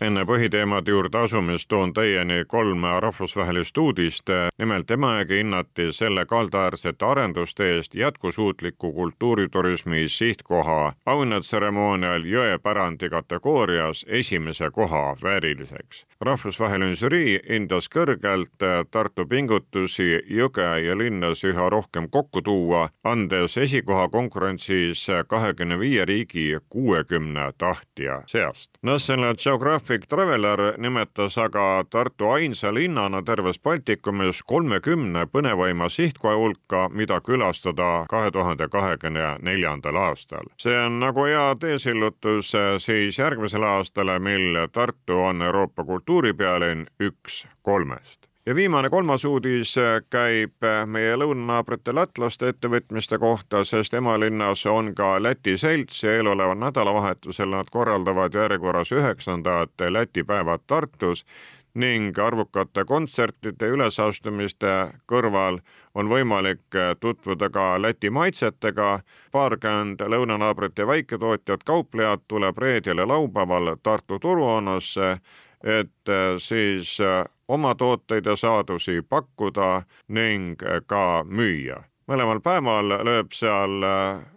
enne põhiteemade juurde asumist toon teieni kolm rahvusvahelist uudist. nimelt Emajõgi hinnati selle kaldaäärsete arenduste eest jätkusuutliku kultuuriturismi sihtkoha auhinnatseremoonial jõepärandi kategoorias esimese koha vääriliseks. rahvusvaheline žürii hindas kõrgelt Tartu pingutusi jõge ja linnas üha rohkem kokku tuua, andes esikoha konkurentsis kahekümne viie riigi kuuekümne tahtja seast. National Geographic Traffic Traveler nimetas aga Tartu ainsa linnana terves Baltikumis kolmekümne põnevaima sihtkoha hulka, mida külastada kahe tuhande kahekümne neljandal aastal. see on nagu hea teesillutus siis järgmisele aastale, mil Tartu on Euroopa kultuuripealinn üks kolmest ja viimane kolmas uudis käib meie lõunanaabrite lätlaste ettevõtmiste kohta, sest emalinnas on ka Läti selts ja eeloleval nädalavahetusel nad korraldavad järjekorras üheksandat Läti päevad Tartus ning arvukate kontsertide ülesastumiste kõrval on võimalik tutvuda ka Läti maitsetega. paarkümmend lõunanaabrite väiketootjat, kauplejad tuleb reedel ja laupäeval Tartu turuhoonasse et äh, siis äh, oma tooteid ja saadusi pakkuda ning äh, ka müüa. mõlemal päeval lööb seal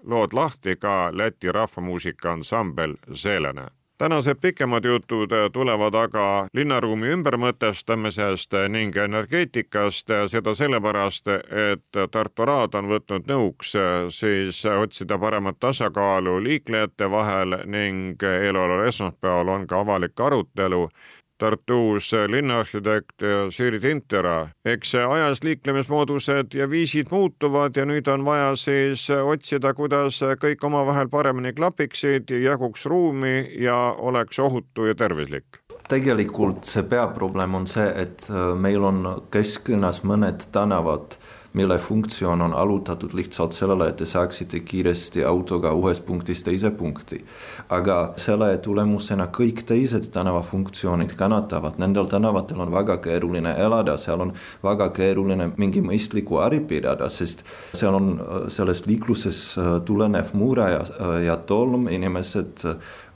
lood lahti ka Läti rahvamuusika ansambel Selene tänased pikemad jutud tulevad aga linnaruumi ümbermõtestamisest ning energeetikast, seda sellepärast, et Tartu Raad on võtnud nõuks siis otsida paremat tasakaalu liiklejate vahel ning eeloleval esmaspäeval on ka avalik arutelu Tartu uus linnaarhitekt Siiri Tintera. eks ajas liiklemismoodused ja viisid muutuvad ja nüüd on vaja siis otsida, kuidas kõik omavahel paremini klapiksid, jaguks ruumi ja oleks ohutu ja tervislik tegelikult see peaprobleem on see, et meil on kesklinnas mõned tänavad mille funktsioon on allutatud lihtsalt sellele, et te saaksite kiiresti autoga ühest punktist teise punkti. aga selle tulemusena kõik teised tänavafunktsioonid kannatavad, nendel tänavatel on väga keeruline elada, seal on väga keeruline mingi mõistlikku äri pidada, sest seal on sellest liikluses tulenev mure ja, ja tolm, inimesed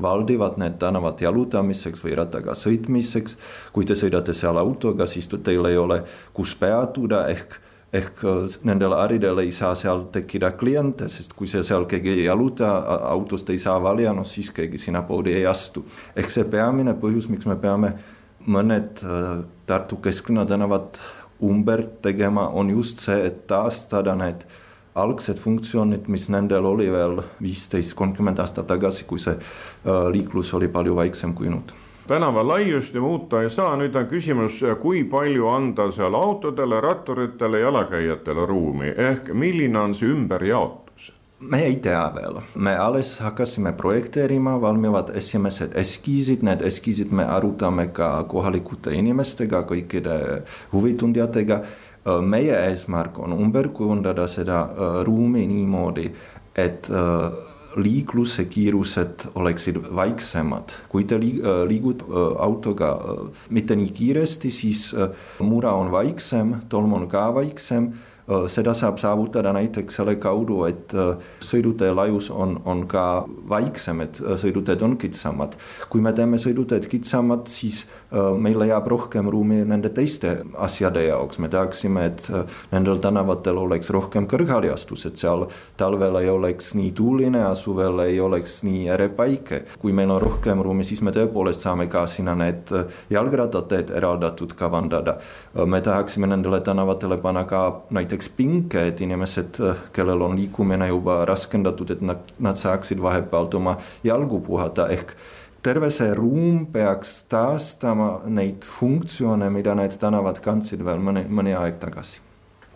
valdivad need tänavad jalutamiseks või rattaga sõitmiseks. kui te sõidate seal autoga, siis teil ei ole kus peatuda ehk ehk äh, nendel äridel ei saa seal tekkida kliente, sest kui see seal keegi ei jaluta, autost ei saa valida, no siis keegi sinna poodi ei astu. ehk see peamine põhjus, miks me peame mõned äh, Tartu kesklinna tänavad ümber tegema, on just see, et taastada need algsed funktsioonid, mis nendel oli veel viisteist, kolmkümmend aastat tagasi, kui see äh, liiklus oli palju väiksem kui nüüd tänava laiust ju muuta ei saa, nüüd on küsimus, kui palju anda seal autodele, ratturitele, jalakäijatele ruumi ehk milline on see ümberjaotus? me ei tea veel, me alles hakkasime projekteerima, valmivad esimesed eskiisid, need eskiisid me arutame ka kohalikute inimestega, kõikide huvitundjatega. meie eesmärk on ümber kujundada seda äh, ruumi niimoodi, et äh, liikluse kiirused oleksid vaiksemad. kui te liigud autoga mitte nii kiiresti, siis mure on vaiksem, tolm on ka vaiksem seda saab saavutada näiteks selle kaudu, et sõidutee laius on, on ka vaiksem, et sõiduteed on kitsamad. kui me teeme sõiduteed kitsamad, siis meil jääb rohkem ruumi nende teiste asjade jaoks, me tahaksime, et nendel tänavatel oleks rohkem kõrghaljastus, et seal talvel ei oleks nii tuuline ja suvel ei oleks nii ere päike. kui meil on rohkem ruumi, siis me tõepoolest saame ka sinna need jalgrattateed eraldatud kavandada. me tahaksime nendele tänavatele panna ka näiteks näiteks pinge, et inimesed, kellel on liikumine juba raskendatud, et nad, nad saaksid vahepealt oma jalgu puhata, ehk terve see ruum peaks taastama neid funktsioone, mida need tänavad kandsid veel mõni, mõni aeg tagasi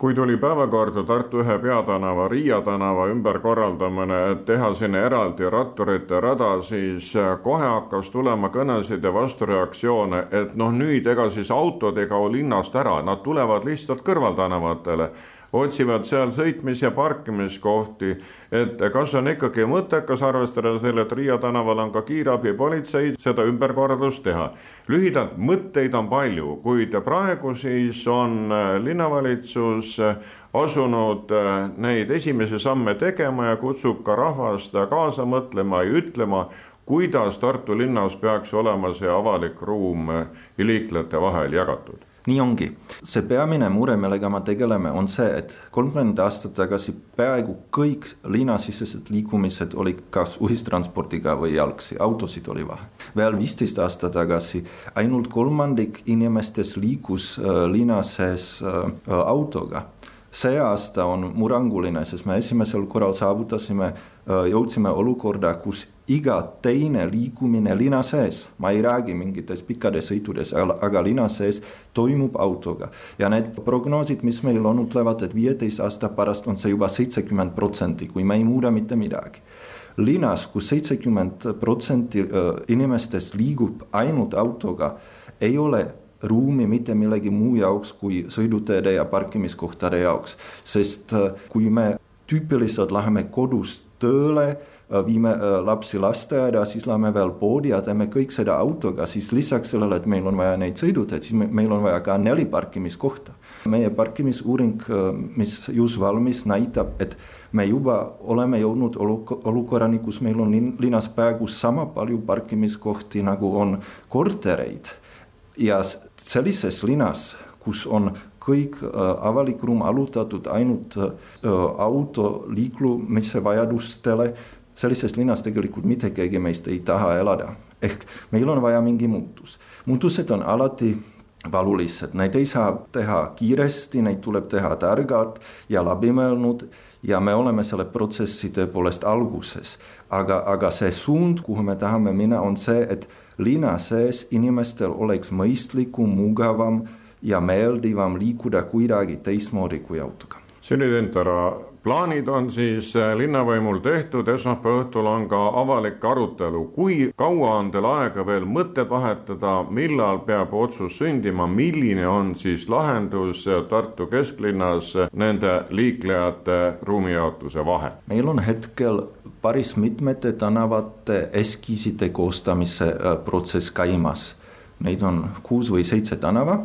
kui tuli päevakorda Tartu ühe peatänava, Riia tänava ümberkorraldamine, et teha sinna eraldi ratturite rada, siis kohe hakkas tulema kõnesid ja vastureaktsioone, et noh, nüüd ega siis autod ei kao linnast ära, nad tulevad lihtsalt kõrvaltänavatele. Otsivad seal sõitmis- ja parkimiskohti. et kas on ikkagi mõttekas, arvestades selle, et Riia tänaval on ka kiirabipolitsei, seda ümberkorraldust teha. lühidalt, mõtteid on palju, kuid praegu siis on linnavalitsus asunud neid esimesi samme tegema ja kutsub ka rahvast kaasa mõtlema ja ütlema, kuidas Tartu linnas peaks olema see avalik ruum liiklejate vahel jagatud? Nii ongi, see peamine mure, millega me tegeleme, on see, et kolmkümmend aastat tagasi peaaegu kõik linnasisesed liikumised olid kas ühistranspordiga või jalgsi, autosid oli vähe. veel viisteist aastat tagasi ainult kolmandik inimestest liikus äh, linna sees äh, autoga see aasta on murranguline, sest me esimesel korral saavutasime, jõudsime olukorda, kus iga teine liikumine linna sees, ma ei räägi mingitest pikkades sõitudes, aga linna sees toimub autoga. ja need prognoosid, mis meil on, ütlevad, et viieteist aasta pärast on see juba seitsekümmend protsenti, kui me ei muuda mitte midagi linnas kus, kus seitsekümmend protsenti inimestest liigub ainult autoga, ei ole ruumi mitte millegi muu jaoks kui sõiduteede ja parkimiskohtade jaoks, sest äh, kui me tüüpiliselt läheme kodust tööle, äh, viime äh, lapsi lasteaeda, siis läheme veel poodi ja teeme kõik seda autoga, siis lisaks sellele, et meil on vaja neid sõiduteid, siis meil on vaja ka neli parkimiskohta. meie parkimisuuring, mis just valmis, näitab, et me juba oleme jõudnud olukorrani, kus meil on linnas peaaegu sama palju parkimiskohti, nagu on kortereid ja sellises linnas, kus on kõik avalik ruum allutatud ainult äh, auto liiklumise vajadustele, sellises linnas tegelikult mitte keegi meist ei taha elada. ehk meil on vaja mingi muutus. muutused on alati valulised, neid ei saa teha kiiresti, neid tuleb teha targalt ja läbimõelnud ja me oleme selle protsessi tõepoolest alguses. aga, aga see suund, kuhu me tahame minna, on see, et linna sees inimestel oleks mõistlikum, mugavam ja meeldivam liikuda kuidagi teistmoodi kui autoga. Sini Tentara, plaanid on siis äh, linnavõimul tehtud, esmaspäeva õhtul on ka avalik arutelu. kui kaua on teil aega veel mõtteid vahetada, millal peab otsus sündima, milline on siis lahendus Tartu kesklinnas nende liiklejate ruumijaotuse vahel? meil on hetkel päris mitmete tänavate eskiiside koostamise äh, protsess käimas. Neid on kuus või seitse tänava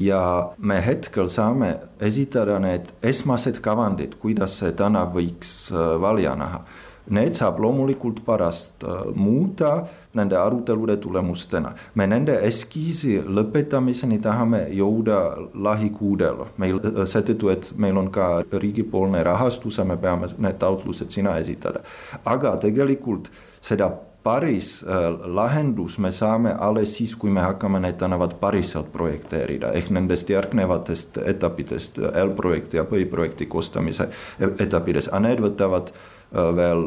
ja me hetkel saame esitada need esmased kavandid, kuidas see tänav võiks äh, välja näha. Need saab loomulikult pärast äh, muuta nende arutelude tulemustena. me nende eskiisi lõpetamiseni tahame jõuda lähikuudel. meil seetõttu, et meil on ka riigipoolne rahastus ja me peame need taotlused sinna esitada. aga tegelikult seda päris äh, lahendus me saame alles siis, kui me hakkame need tänavad päriselt projekteerida. Ehk nendest järgnevatest etappidest L-projekti ja põhiprojekti koostamise etappides, aga need võtavad Äh, veel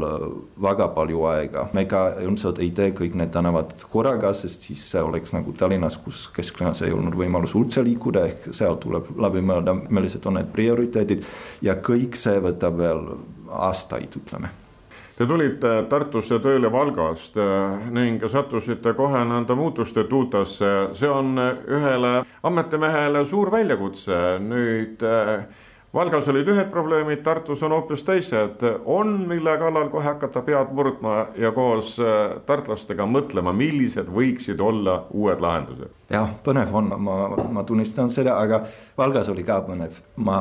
väga palju aega. me ka ilmselt ei tee kõik need tänavad korraga, sest siis see oleks nagu Tallinnas, kus kesklinnas ei olnud võimalus üldse liikuda, ehk seal tuleb läbi mõelda, millised on need prioriteedid. Ja kõik see võtab veel aastaid, ütleme Te tulite Tartusse tööle Valgast äh, ning sattusite kohe nende muutuste tuultasse. see on ühele ametimehele suur väljakutse. nüüd Valgas olid ühed probleemid, Tartus on hoopis teised. on, mille kallal kohe hakata pead murdma ja koos äh, tartlastega mõtlema, millised võiksid olla uued lahendused? jah, põnev on, ma, ma tunnistan seda, aga Valgas oli ka põnev. ma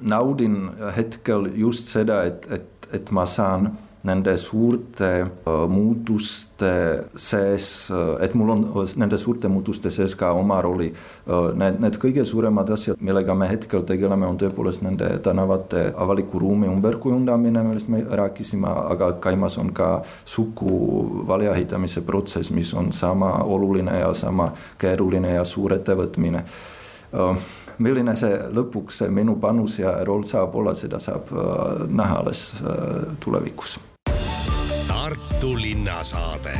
naudin hetkel just seda, et, et, et ma saan nende suurte äh, muutuste sees, äh, et mul on äh, nende suurte muutuste sees ka oma rolli. Need, need kõige suuremad asjad, millega me hetkel tegeleme, on tõepoolest nende tänavate avaliku ruumi ümberkujundamine, millest me rääkisime, aga käimas on ka sugu väljaehitamise protsess, mis on sama oluline ja sama keeruline ja suur ettevõtmine milline see lõpuks see minu panus ja roll saab olla, seda saab näha alles tulevikus Tartu linnasaade.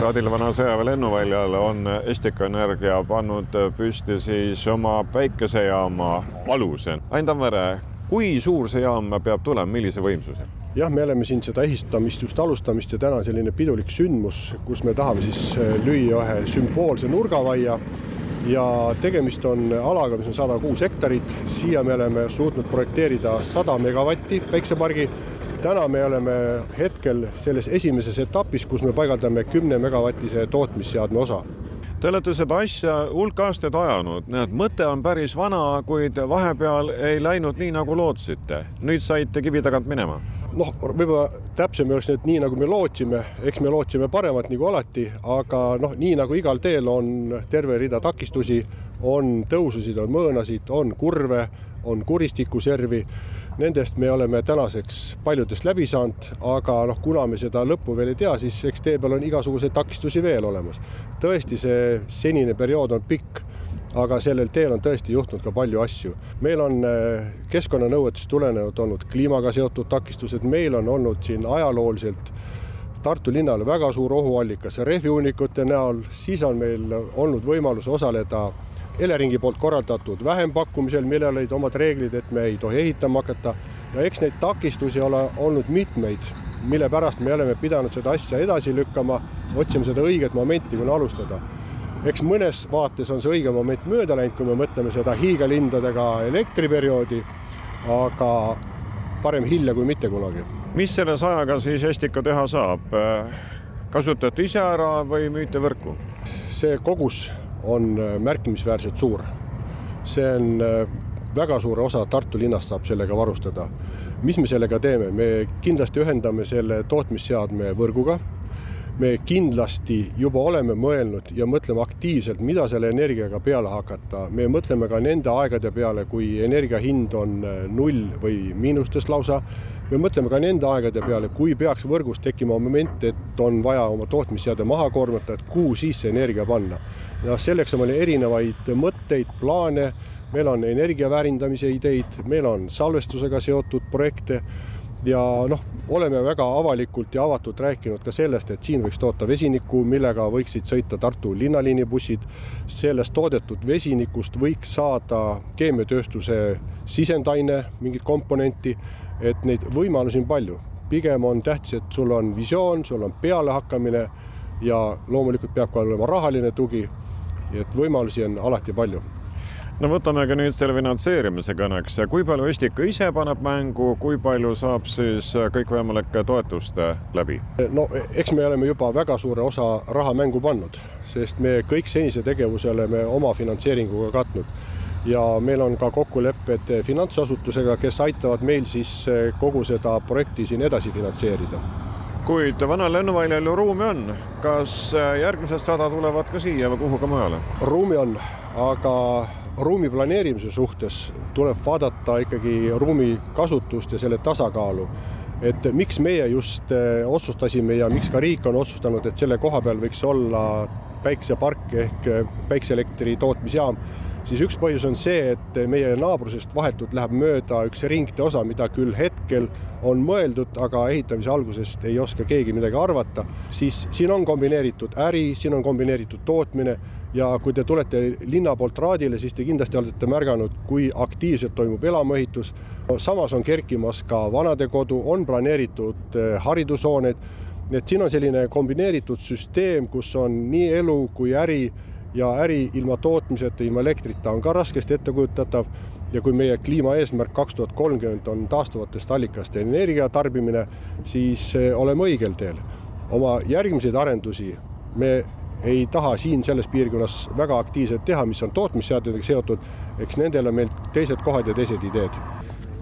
Radilvana sõjaväe lennuväljal on Estika Energia pannud püsti siis oma päikesejaama aluse. Ain Tammere, kui suur see jaam peab tulema, millise võimsuse? jah, me oleme siin seda ehitamist just alustamist ja täna selline pidulik sündmus, kus me tahame siis lüüa ühe sümboolse nurgavaia ja tegemist on alaga, mis on sada kuus hektarit, siia me oleme suutnud projekteerida sada megavatti päiksepargi. Täna me oleme hetkel selles esimeses etapis, kus me paigaldame kümne megavatise tootmisseadme osa Te olete seda asja hulk aastaid ajanud, näed, mõte on päris vana, kuid vahepeal ei läinud nii, nagu lootsite. nüüd saite kivi tagant minema noh, võib-olla täpsem oleks nüüd nii, nagu me lootsime, eks me lootsime paremat nagu alati, aga noh, nii nagu igal teel on terve rida takistusi, on tõususid, on mõõnasid, on kurve, on kuristikuservi. Nendest me oleme tänaseks paljudest läbi saanud, aga noh, kuna me seda lõppu veel ei tea, siis eks tee peal on igasuguseid takistusi veel olemas. tõesti, see senine periood on pikk aga sellel teel on tõesti juhtunud ka palju asju. meil on äh, keskkonnanõuetest tulenevalt olnud kliimaga seotud takistused, meil on olnud siin ajalooliselt Tartu linnale väga suur ohuallikas rehviuunikute näol, siis on meil olnud võimalus osaleda Eleringi poolt korraldatud vähempakkumisel, millel olid omad reeglid, et me ei tohi ehitama hakata ja eks neid takistusi ole olnud mitmeid, mille pärast me oleme pidanud seda asja edasi lükkama, otsima seda õiget momenti, kuna alustada eks mõnes vaates on see õige moment mööda läinud, kui me mõtleme seda hiigelhindadega elektriperioodi, aga parem hilja kui mitte kunagi. mis selle sajaga siis Estika teha saab? kasutate ise ära või müüte võrku? see kogus on märkimisväärselt suur. see on väga suure osa Tartu linnast saab sellega varustada. mis me sellega teeme, me kindlasti ühendame selle tootmisseadme võrguga me kindlasti juba oleme mõelnud ja mõtleme aktiivselt, mida selle energiaga peale hakata. me mõtleme ka nende aegade peale, kui energia hind on äh, null või miinustes lausa. me mõtleme ka nende aegade peale, kui peaks võrgus tekkima moment, et on vaja oma tootmisseade maha koormata, et kuhu siis see energia panna. Ja selleks on meil erinevaid mõtteid, plaane, meil on energia väärindamise ideid, meil on salvestusega seotud projekte ja noh, oleme väga avalikult ja avatult rääkinud ka sellest, et siin võiks toota vesinikku, millega võiksid sõita Tartu linnaliini bussid. sellest toodetud vesinikust võiks saada keemiatööstuse sisendaine, mingit komponenti, et neid võimalusi on palju. pigem on tähtis, et sul on visioon, sul on pealehakkamine ja loomulikult peab ka olema rahaline tugi. et võimalusi on alati palju no võtamegi nüüd selle finantseerimise kõneks, kui palju Estika ise paneb mängu, kui palju saab siis kõikvõimalike toetuste läbi? no eks me oleme juba väga suure osa raha mängu pannud, sest me kõik senise tegevuse oleme oma finantseeringuga katnud ja meil on ka kokkulepped finantsasutusega, kes aitavad meil siis kogu seda projekti siin edasi finantseerida kuid vanal lennuväljal ju ruumi on. kas järgmised sada tulevad ka siia või kuhu ka mujale? ruumi on, aga ruumi planeerimise suhtes tuleb vaadata ikkagi ruumi kasutust ja selle tasakaalu. et miks meie just eh, otsustasime ja miks ka riik on otsustanud, et selle koha peal võiks olla päiksepark ehk eh, päikseelektri tootmisjaam siis üks põhjus on see, et meie naabrusest vahetult läheb mööda üks ringtee osa, mida küll hetkel on mõeldud, aga ehitamise algusest ei oska keegi midagi arvata, siis siin on kombineeritud äri, siin on kombineeritud tootmine ja kui te tulete linna poolt Raadile, siis te kindlasti olete märganud, kui aktiivselt toimub elamuehitus. samas on kerkimas ka vanadekodu, on planeeritud eh, haridushooned, et siin on selline kombineeritud süsteem, kus on nii elu kui äri ja äri ilma tootmiseta, ilma elektrita on ka raskesti ettekujutatav. ja kui meie kliimaeesmärk kaks tuhat kolmkümmend on taastuvatest allikast energia tarbimine, siis oleme õigel teel. oma järgmiseid arendusi me ei taha siin selles piirkonnas väga aktiivselt teha, mis on tootmisseadmetega seotud, eks nendel on meil teised kohad ja teised ideed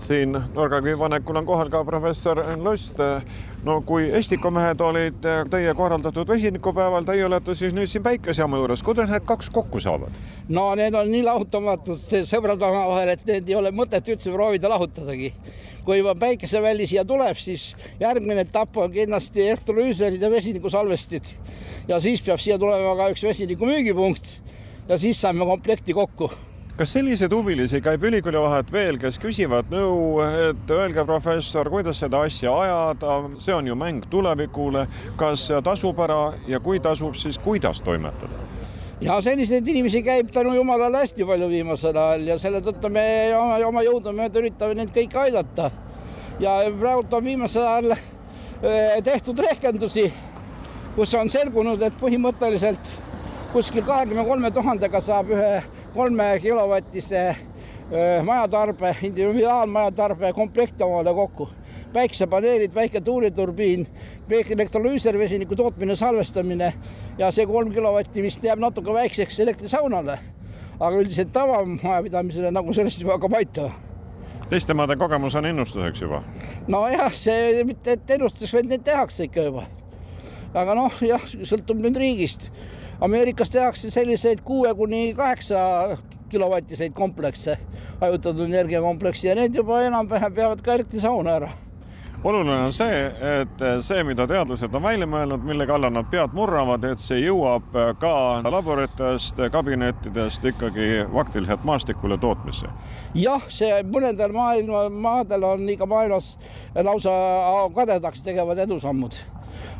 siin nurgakivi panekul on kohal ka professor Lust. no kui Estikomehed olid teie korraldatud vesinikupäeval, teie olete siis nüüd siin päikesejaama juures, kuidas need kaks kokku saavad? no need on nii lahutamatud sõbrad omavahel, et need ei ole mõtet üldse proovida lahutadagi. kui juba päikeseväli siia tuleb, siis järgmine etapp on kindlasti elektrolüüserid ja vesinikusalvestid ja siis peab siia tulema ka üks vesiniku müügipunkt ja siis saame komplekti kokku kas selliseid huvilisi käib ülikooli vahet veel, kes küsivad nõu, et öelge, professor, kuidas seda asja ajada, see on ju mäng tulevikule, kas tasub ära ja kui tasub, siis kuidas toimetada? ja selliseid inimesi käib tänu jumalale hästi palju viimasel ajal ja selle tõttu me oma, oma jõudumööda üritame neid kõiki aidata. ja praegult on viimasel ajal tehtud rehkendusi, kus on selgunud, et põhimõtteliselt kuskil kahekümne kolme tuhandega saab ühe kolme kilovatise majatarbe, individuaalmajatarbe komplekti omale kokku. päiksepaneelid, väike tuuliturbiin, elektrolüüser, vesiniku tootmine, salvestamine ja see kolm kilovatti vist jääb natuke väikseks elektrisaunale. aga üldiselt tavamajapidamisele nagu sellest juba hakkab aitama teiste maade kogemus on ennustuseks juba? nojah, see mitte et ennustuseks, vaid neid tehakse ikka juba. aga noh, jah, sõltub nüüd riigist. Ameerikas tehakse selliseid kuue kuni kaheksa kilovatiseid komplekse, hajutatud energiakompleksi ja need juba enam-vähem peavad ka elektrisauna ära oluline on see, et see, mida teadlased on välja mõelnud, mille kallal nad pead murravad, et see jõuab ka laboritest, kabinettidest ikkagi faktiliselt maastikule tootmisse. jah, see mõnedel maailma maadel on ikka maailmas lausa kadedaks tegevad edusammud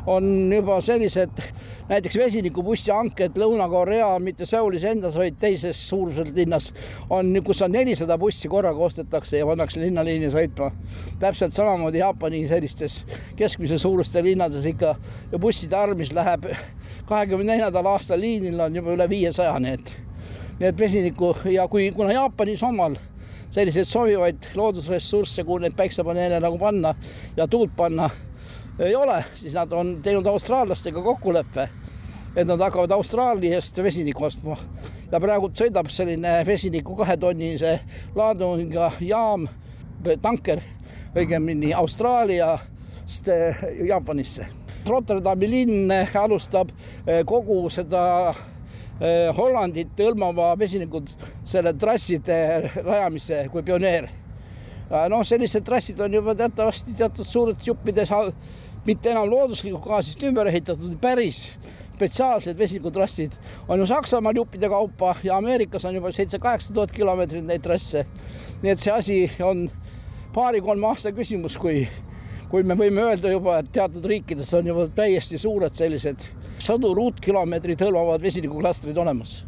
on juba sellised näiteks vesinikubussi hanked Lõuna-Korea, mitte Soulis endas, vaid teises suuruselt linnas on, kus on nelisada bussi korraga ostetakse ja pannakse linnaliini sõitma. täpselt samamoodi Jaapani sellistes keskmise suuruste linnades ikka ja busside arv, mis läheb kahekümne neljandal aastal liinil on juba üle viiesaja, nii et, nii et vesiniku ja kui, kuna Jaapanis omal selliseid sobivaid loodusressursse, kuhu neid päiksepaneele nagu panna ja tuult panna ei ole, siis nad on teinud austraallastega kokkuleppe, et nad hakkavad Austraaliast vesinikku ostma ja praegu sõidab selline vesiniku kahetonnise laadungiga jaam, tanker õigemini Austraaliast eh, Jaapanisse. Rotterdami linn alustab eh, kogu seda eh, Hollandit hõlmava vesinikud selle trasside rajamise kui pioneer. noh, sellised trassid on juba teatavasti teatud suurtes juppides mitte enam looduslikku gaasist ümber ehitatud, päris spetsiaalsed vesinikutrassid on ju Saksamaal juppide kaupa ja Ameerikas on juba seitse-kaheksa tuhat kilomeetrit neid trasse. nii et see asi on paari-kolme aasta küsimus, kui, kui me võime öelda juba, et teatud riikides on juba täiesti suured sellised sadu ruutkilomeetrid hõlmavad vesinikuklastrid olemas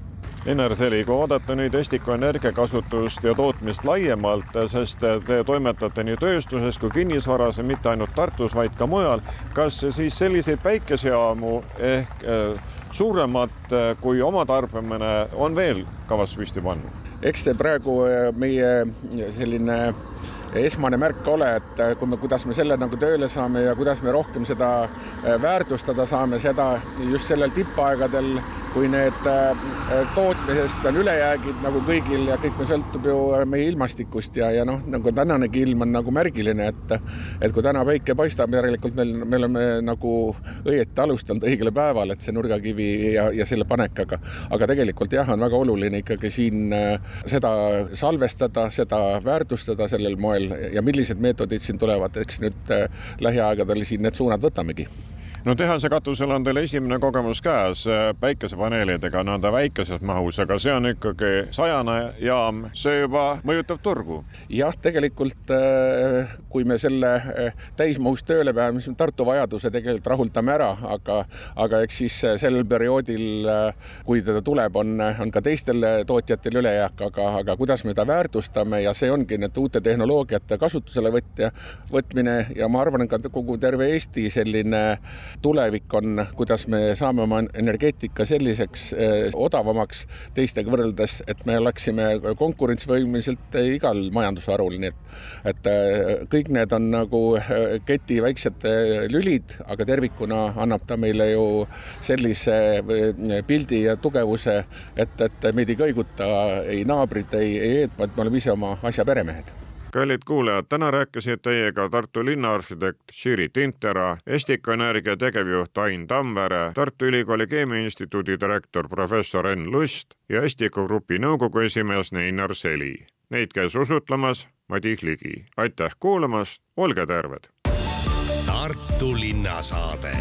Linnar Seli, kui vaadata nüüd Estiko energiakasutust ja tootmist laiemalt, sest te toimetate nii tööstuses kui kinnisvaras ja mitte ainult Tartus, vaid ka mujal, kas siis selliseid päikesejaamu ehk äh, suuremat äh, kui oma tarbimine on veel kavas püsti panna? eks see praegu äh, meie selline esmane märk ole, et kui me, kuidas me selle nagu tööle saame ja kuidas me rohkem seda väärtustada saame, seda just sellel tippaegadel kui need äh, tootmisest on ülejäägid nagu kõigil ja kõik sõltub ju äh, meie ilmastikust ja, ja noh, nagu tänanegi ilm on nagu märgiline, et et kui täna päike paistab, järelikult meil, me oleme nagu õieti alustanud õigele päeval, et see nurgakivi ja, ja selle panek, aga aga tegelikult jah, on väga oluline ikkagi siin äh, seda salvestada, seda väärtustada sellel moel ja millised meetodid siin tulevad, eks nüüd lähiaegadel siin need suunad võtamegi no tehase katusel on teil esimene kogemus käes äh, päikesepaneelidega nõnda väikeses mahus, aga see on ikkagi sajane jaam, see juba mõjutab turgu. jah, tegelikult äh, kui me selle äh, täismahus tööle peame, siis Tartu vajaduse tegelikult rahuldame ära, aga, aga eks siis sellel perioodil, kui teda tuleb, on, on ka teistel tootjatel ülejääk, aga, aga kuidas me ta väärtustame ja see ongi need uute tehnoloogiate kasutusele võtja, võtmine ja ma arvan, ka kogu terve Eesti selline tulevik on, kuidas me saame oma energeetika selliseks eh, odavamaks teistega võrreldes, et me oleksime konkurentsivõimeliselt igal majandusharul, nii et, et eh, kõik need on nagu eh, keti väiksed lülid, aga tervikuna annab ta meile ju sellise pildi ja tugevuse, et, et meid ei kõiguta ei naabrid, ei, ei vaid me oleme ise oma asja peremehed kallid kuulajad, täna rääkisid teiega Tartu linnaarhitekt Shiri Tintera, Estika Energia tegevjuht Ain Tammvere, Tartu Ülikooli Keemiainstituudi direktor professor Enn Lust ja Estika Grupi nõukogu esimees Neinar Seli. Neid käis usutlemas Madis Ligi. aitäh kuulamast, olge terved! Tartu linnasaade